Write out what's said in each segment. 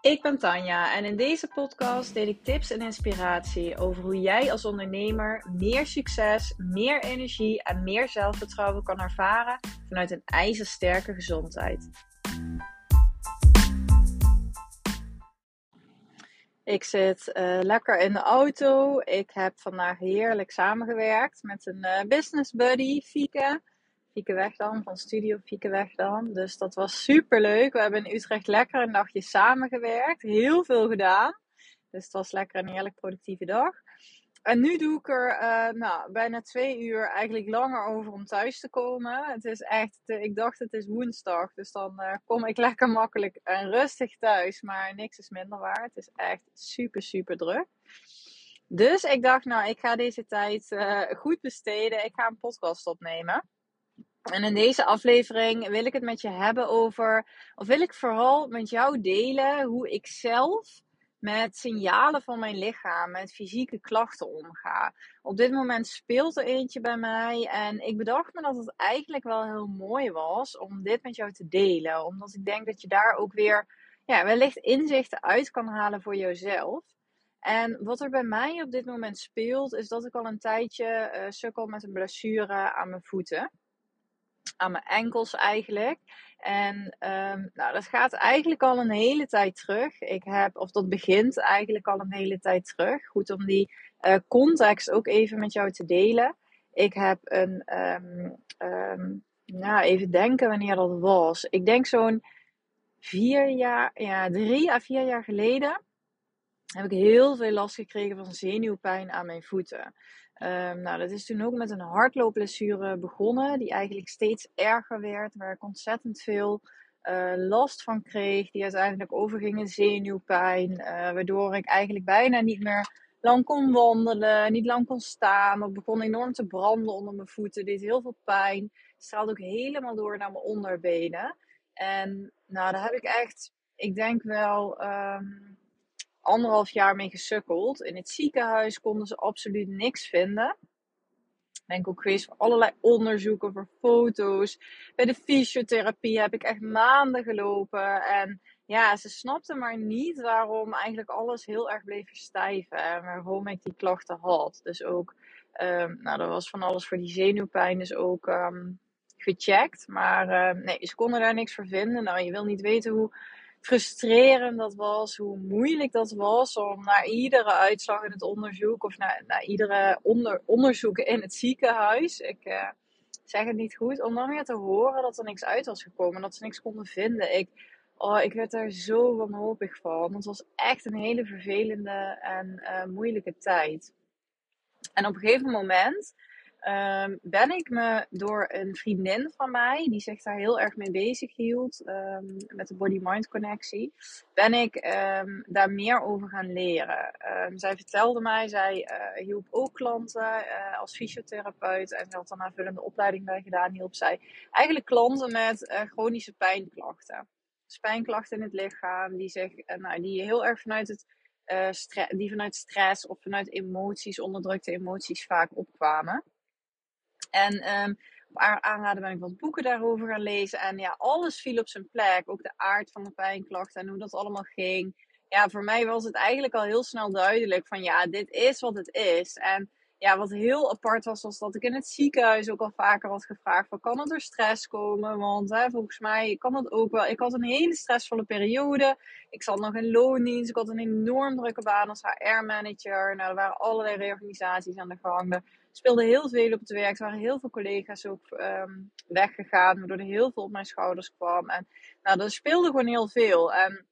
Ik ben Tanja en in deze podcast deel ik tips en inspiratie over hoe jij als ondernemer meer succes, meer energie en meer zelfvertrouwen kan ervaren vanuit een ijzersterke gezondheid. Ik zit uh, lekker in de auto. Ik heb vandaag heerlijk samengewerkt met een uh, business buddy, Fieke. Fieke Wegdam van Studio Fieke Wegdam. Dus dat was super leuk. We hebben in Utrecht lekker een dagje samengewerkt. Heel veel gedaan. Dus het was lekker een heerlijk productieve dag. En nu doe ik er uh, nou, bijna twee uur eigenlijk langer over om thuis te komen. Het is echt, ik dacht het is woensdag. Dus dan uh, kom ik lekker makkelijk en rustig thuis. Maar niks is minder waar. Het is echt super, super druk. Dus ik dacht, nou, ik ga deze tijd uh, goed besteden. Ik ga een podcast opnemen. En in deze aflevering wil ik het met je hebben over, of wil ik vooral met jou delen hoe ik zelf met signalen van mijn lichaam, met fysieke klachten omga. Op dit moment speelt er eentje bij mij en ik bedacht me dat het eigenlijk wel heel mooi was om dit met jou te delen. Omdat ik denk dat je daar ook weer ja, wellicht inzichten uit kan halen voor jezelf. En wat er bij mij op dit moment speelt, is dat ik al een tijdje uh, sukkel met een blessure aan mijn voeten aan mijn enkels eigenlijk. En um, nou, dat gaat eigenlijk al een hele tijd terug. Ik heb, of dat begint eigenlijk al een hele tijd terug. Goed om die uh, context ook even met jou te delen. Ik heb een, nou even denken wanneer dat was. Ik denk zo'n vier jaar, ja, drie à vier jaar geleden heb ik heel veel last gekregen van zenuwpijn aan mijn voeten. Um, nou, dat is toen ook met een hardloopblessure begonnen, die eigenlijk steeds erger werd, waar ik ontzettend veel uh, last van kreeg, die uiteindelijk overging in zenuwpijn, uh, waardoor ik eigenlijk bijna niet meer lang kon wandelen, niet lang kon staan. Het begon enorm te branden onder mijn voeten, deed heel veel pijn, straalde ook helemaal door naar mijn onderbenen. En nou, daar heb ik echt, ik denk wel. Um, anderhalf jaar mee gesukkeld. In het ziekenhuis konden ze absoluut niks vinden. Ben ook geweest voor allerlei onderzoeken, voor foto's. Bij de fysiotherapie heb ik echt maanden gelopen. En ja, ze snapten maar niet waarom eigenlijk alles heel erg bleef verstijven. En waarom ik die klachten had. Dus ook, um, nou, er was van alles voor die zenuwpijn. Dus ook um, gecheckt. Maar uh, nee, ze konden daar niks voor vinden. Nou, je wil niet weten hoe frustrerend dat was, hoe moeilijk dat was om naar iedere uitslag in het onderzoek of naar, naar iedere onder, onderzoek in het ziekenhuis, ik uh, zeg het niet goed, om dan weer te horen dat er niks uit was gekomen, dat ze niks konden vinden. Ik, oh, ik werd daar zo wanhopig van. Het was echt een hele vervelende en uh, moeilijke tijd. En op een gegeven moment um, ben ik me door een vriendin van mij, die zich daar heel erg mee bezig hield, um, met de body-mind connectie, ben ik um, daar meer over gaan leren. zij vertelde mij, zij uh, hielp ook klanten uh, als fysiotherapeut en ze had dan aanvullende opleiding bij gedaan, hielp zij eigenlijk klanten met uh, chronische pijnklachten. Dus pijnklachten in het lichaam, die, zich, nou, die heel erg vanuit het die vanuit stress of vanuit emoties, onderdrukte emoties vaak opkwamen. En um, op aanraden ben ik wat boeken daarover gaan lezen. En ja, alles viel op zijn plek. Ook de aard van de pijnklachten en hoe dat allemaal ging. Ja, voor mij was het eigenlijk al heel snel duidelijk van ja, dit is wat het is. En ja, wat heel apart was, was dat ik in het ziekenhuis ook al vaker had gevraagd: van, kan het door stress komen? Want hè, volgens mij kan dat ook wel. Ik had een hele stressvolle periode. Ik zat nog in loondienst. Ik had een enorm drukke baan als HR-manager. Nou, er waren allerlei reorganisaties aan de gang. Speelde heel veel op het werk. Er waren heel veel collega's ook um, weggegaan, waardoor er heel veel op mijn schouders kwam. En nou, er speelde gewoon heel veel. En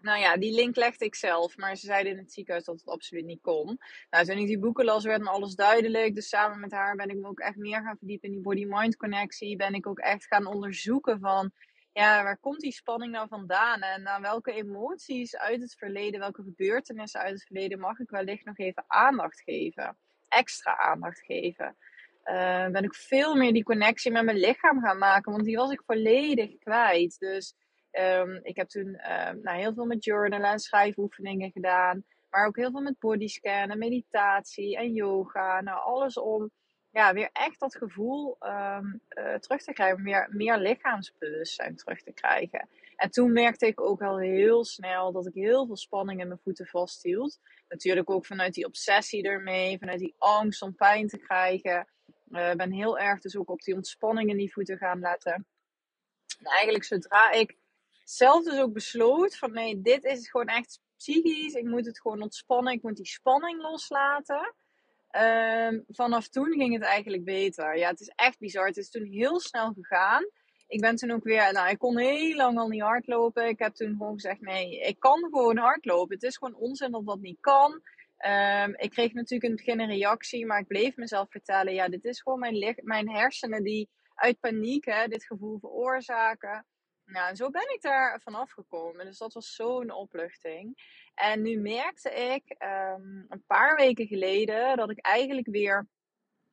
nou ja, die link legde ik zelf, maar ze zeiden in het ziekenhuis dat het absoluut niet kon. Nou, toen ik die boeken las, werd me alles duidelijk. Dus samen met haar ben ik me ook echt meer gaan verdiepen in die body-mind connectie. Ben ik ook echt gaan onderzoeken van, ja, waar komt die spanning nou vandaan? En aan welke emoties uit het verleden, welke gebeurtenissen uit het verleden mag ik wellicht nog even aandacht geven? Extra aandacht geven. Uh, ben ik veel meer die connectie met mijn lichaam gaan maken, want die was ik volledig kwijt. Dus Um, ik heb toen um, nou, heel veel met journalen en schrijfoefeningen gedaan. Maar ook heel veel met bodyscan en meditatie en yoga. Nou, alles om ja, weer echt dat gevoel ehm, eh, terug te krijgen. Meer lichaamsbewustzijn terug te krijgen. En toen merkte ik ook al heel snel dat ik heel veel spanning in mijn voeten vasthield. Natuurlijk ook vanuit die obsessie ermee, vanuit die angst om pijn te krijgen. Ik ben heel erg dus ook op die ontspanning in die voeten gaan letten. En eigenlijk zodra ik zelf dus ook besloot van nee, dit is gewoon echt psychisch. Ik moet het gewoon ontspannen. Ik moet die spanning loslaten. Um, vanaf toen ging het eigenlijk beter. Ja, het is echt bizar. Het is toen heel snel gegaan. Ik ben toen ook weer, nou, ik kon heel lang al niet hardlopen. Ik heb toen gewoon gezegd: nee, ik kan gewoon hardlopen. Het is gewoon onzin dat dat niet kan. Um, ik kreeg natuurlijk in het begin een reactie, maar ik bleef mezelf vertellen: ja, dit is gewoon mijn, mijn hersenen die uit paniek hè, dit gevoel veroorzaken. Nou, zo ben ik daar vanaf gekomen. Dus dat was zo'n opluchting. En nu merkte ik um, een paar weken geleden dat ik eigenlijk weer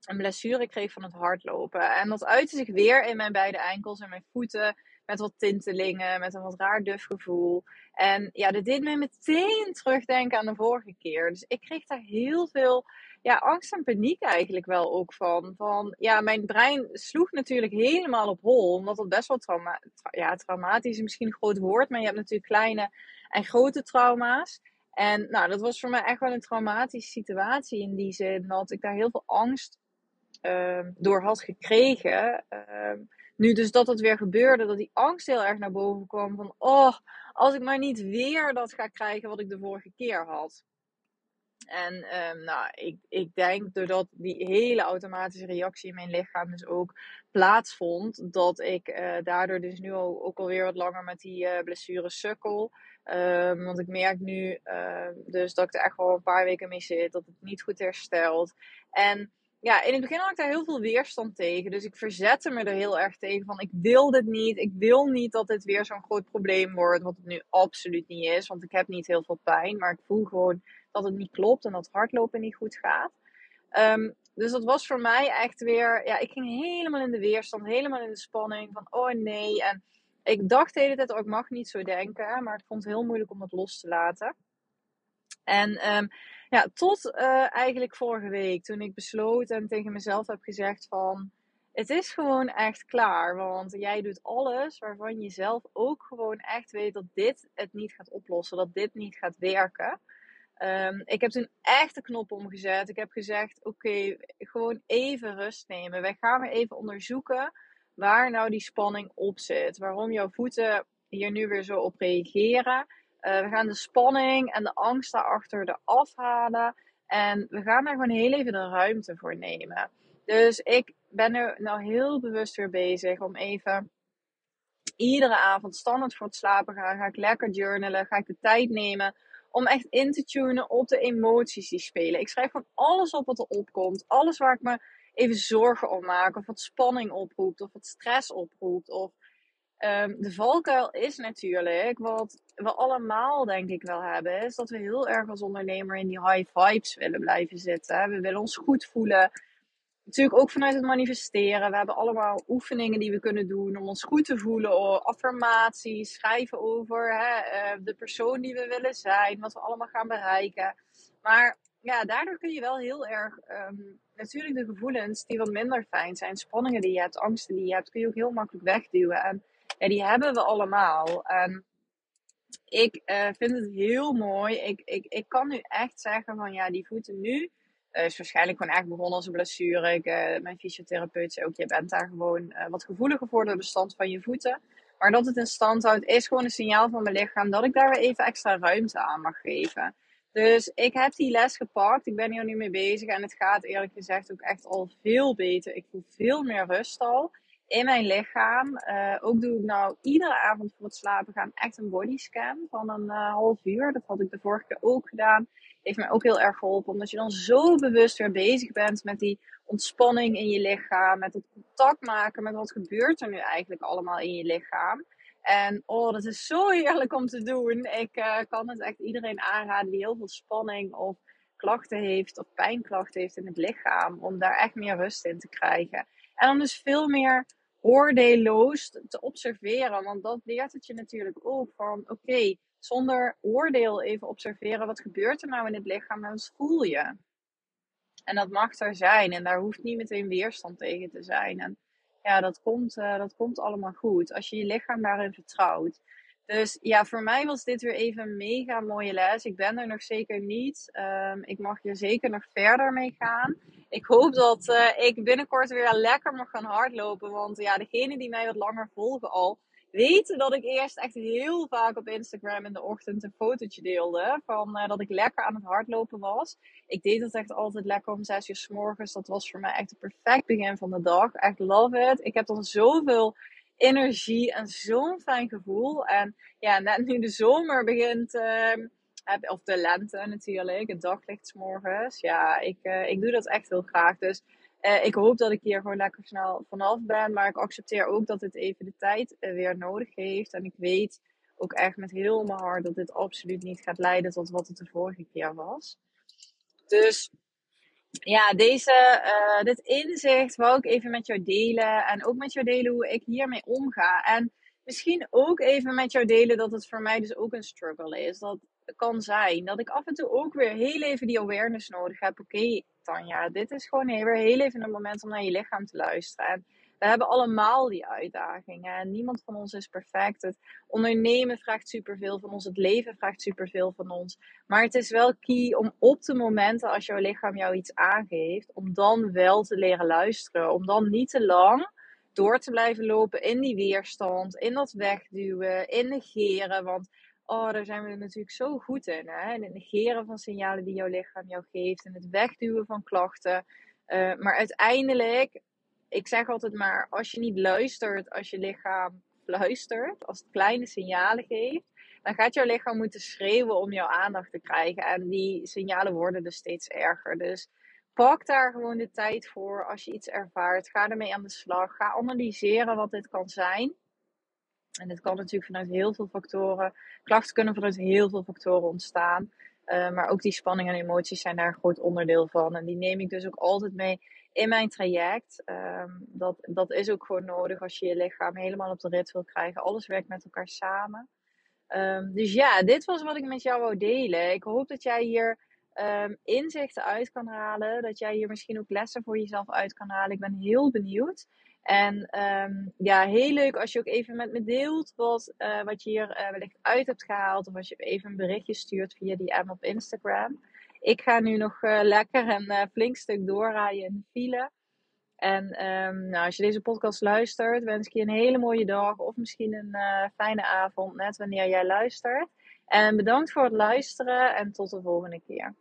een blessure kreeg van het hardlopen. En dat uitte zich weer in mijn beide enkels en mijn voeten. Met wat tintelingen, met een wat raar duf gevoel. En ja, dat deed me meteen terugdenken aan de vorige keer. Dus ik kreeg daar heel veel ja, angst en paniek eigenlijk wel ook van. van. Ja, mijn brein sloeg natuurlijk helemaal op hol. Omdat het best wel trauma ja, traumatisch is misschien een groot woord. Maar je hebt natuurlijk kleine en grote trauma's. En nou, dat was voor mij echt wel een traumatische situatie in die zin. Dat ik daar heel veel angst door had gekregen. Uh, nu dus dat het weer gebeurde, dat die angst heel erg naar boven kwam. Van, oh, als ik maar niet weer dat ga krijgen wat ik de vorige keer had. En um, nou, ik, ik denk doordat die hele automatische reactie in mijn lichaam dus ook plaatsvond, dat ik uh, daardoor dus nu ook alweer wat langer met die uh, blessure sukkel. Want ik merk nu dus dat ik er echt wel een paar weken mee zit, dat het niet goed herstelt. En ja, in het begin had ik daar heel veel weerstand tegen. Dus ik verzette me er heel erg tegen. Van ik wil dit niet. Ik wil niet dat dit weer zo'n groot probleem wordt. Wat het nu absoluut niet is. Want ik heb niet heel veel pijn. Maar ik voel gewoon dat het niet klopt. En dat hardlopen niet goed gaat. Um, dus dat was voor mij echt weer. Ja, ik ging helemaal in de weerstand. Helemaal in de spanning. Van oh nee. En ik dacht de hele tijd, oh ik mag niet zo denken. Maar ik vond het heel moeilijk om het los te laten. En um, ja, tot uh, eigenlijk vorige week toen ik besloot en tegen mezelf heb gezegd van... Het is gewoon echt klaar, want jij doet alles waarvan je zelf ook gewoon echt weet dat dit het niet gaat oplossen, dat dit niet gaat werken. Um, ik heb toen echt de knop omgezet. Ik heb gezegd: Oké, gewoon even rust nemen. Wij gaan weer even onderzoeken waar nou die spanning op zit. Waarom jouw voeten hier nu weer zo op reageren. Uh, we gaan de spanning en de angst daarachter eraf halen. En we gaan daar gewoon heel even de ruimte voor nemen. Dus ik ben er nou heel bewust weer bezig om even iedere avond standaard voor het slapen gaan. Ga ik lekker journalen. Ga ik de tijd nemen om echt in te tunen op de emoties die spelen. Ik schrijf gewoon alles op wat er opkomt. Alles waar ik me even zorgen om maak. Of wat spanning oproept. Of wat stress oproept. Of um, de valkuil is natuurlijk wat we allemaal denk ik wel hebben. Is dat we heel erg als ondernemer in die high vibes willen blijven zitten. We willen ons goed voelen. Natuurlijk ook vanuit het manifesteren. We hebben allemaal oefeningen die we kunnen doen om ons goed te voelen. Affirmaties, schrijven over hè, uh, de persoon die we willen zijn. Wat we allemaal gaan bereiken. Maar ja, daardoor kun je wel heel erg um, natuurlijk de gevoelens die wat minder fijn zijn, spanningen die je hebt, angsten die je hebt, kun je ook heel makkelijk wegduwen. En ja, die hebben we allemaal. En ik uh, vind het heel mooi. Ik, ik, ik kan nu echt zeggen van ja, die voeten nu. Uh, is waarschijnlijk gewoon echt begonnen als een blessure. Ik, uh, mijn fysiotherapeut zei ook, je bent daar gewoon wat gevoeliger voor door de stand van je voeten. Maar dat het in stand houdt, is gewoon een signaal van mijn lichaam dat ik daar weer even extra ruimte aan mag geven. Dus ik heb die les gepakt. Ik ben hier nu mee bezig. En het gaat eerlijk gezegd ook echt al veel beter. Ik voel veel meer rust al in mijn lichaam. Uh, ook doe ik nou iedere avond voor het slapen gaan echt een bodyscan van een uh, half uur. Dat had ik de vorige keer ook gedaan. Heeft mij ook heel erg geholpen. Omdat je dan zo bewust weer bezig bent met die ontspanning in je lichaam. Met het contact maken met wat gebeurt er nu eigenlijk allemaal in je lichaam. En oh, dat is zo heerlijk om te doen. Ik uh, kan het echt iedereen aanraden die heel veel spanning of klachten heeft of pijnklachten heeft in het lichaam. Om daar echt meer rust in te krijgen. En dan dus veel meer oordeelloos te observeren. Want dat leert het je natuurlijk ook van oké, zonder oordeel even observeren. Wat gebeurt er nou in het lichaam en wat voel je? En dat mag er zijn. En daar hoeft niet meteen weerstand tegen te zijn. En ja, dat komt, uh, dat komt allemaal goed. Als je je lichaam daarin vertrouwt. Dus ja, voor mij was dit weer even een mega mooie les. Ik ben er nog zeker niet. Um, ik mag hier zeker nog verder mee gaan. Ik hoop dat uh, ik binnenkort weer lekker mag gaan hardlopen. Want ja, degenen die mij wat langer volgen al, weten dat ik eerst echt heel vaak op Instagram in de ochtend een fotootje deelde. Van uh, dat ik lekker aan het hardlopen was. Ik deed dat echt altijd lekker om 6 uur s morgens. Dat was voor mij echt het perfect begin van de dag. Echt love it. Ik heb dan zoveel energie en zo'n fijn gevoel. En ja, net nu de zomer begint, uh, of de lente natuurlijk, het daglicht morgens. Ja, ik, uh, ik doe dat echt heel graag. Dus uh, ik hoop dat ik hier gewoon lekker snel vanaf ben. Maar ik accepteer ook dat het even de tijd uh, weer nodig heeft. En ik weet ook echt met heel mijn hart dat dit absoluut niet gaat leiden tot wat het de vorige keer was. Dus ja, deze, uh, dit inzicht wou ik even met jou delen. En ook met jou delen hoe ik hiermee omga. En misschien ook even met jou delen dat het voor mij dus ook een struggle is. Dat kan zijn dat ik af en toe ook weer heel even die awareness nodig heb. Oké, Tanja, dit is gewoon weer heel even een moment om naar je lichaam te luisteren. En we hebben allemaal die uitdagingen. En niemand van ons is perfect. Het ondernemen vraagt superveel van ons. Het leven vraagt superveel van ons. Maar het is wel key om op de momenten als jouw lichaam jou iets aangeeft, om dan wel te leren luisteren. Om dan niet te lang door te blijven lopen in die weerstand, in dat wegduwen, in negeren. Want oh, daar zijn we natuurlijk zo goed in. Hè? In het negeren van signalen die jouw lichaam jou geeft. En het wegduwen van klachten. Uh, maar uiteindelijk ik zeg altijd maar, als je niet luistert, als je lichaam luistert, als het kleine signalen geeft, dan gaat jouw lichaam moeten schreeuwen om jouw aandacht te krijgen. En die signalen worden dus steeds erger. Dus pak daar gewoon de tijd voor als je iets ervaart. Ga ermee aan de slag. Ga analyseren wat dit kan zijn. En dit kan natuurlijk vanuit heel veel factoren. Klachten kunnen vanuit heel veel factoren ontstaan. Uh, maar ook die spanning en emoties zijn daar een groot onderdeel van. En die neem ik dus ook altijd mee in mijn traject. Um, dat, dat is ook gewoon nodig als je je lichaam helemaal op de rit wil krijgen. Alles werkt met elkaar samen. Um, dus ja, dit was wat ik met jou wou delen. Ik hoop dat jij hier um, inzichten uit kan halen. Dat jij hier misschien ook lessen voor jezelf uit kan halen. Ik ben heel benieuwd. En ja, heel leuk als je ook even met me deelt wat, uh, wat je hier uh, wellicht uit hebt gehaald. Of als je even een berichtje stuurt via die M op Instagram. Ik ga nu nog uh, lekker een flink stuk doorrijden in de file. En um, nou, als je deze podcast luistert, wens ik je een hele mooie dag of misschien een fijne avond, net wanneer jij luistert. En bedankt voor het luisteren en tot de volgende keer.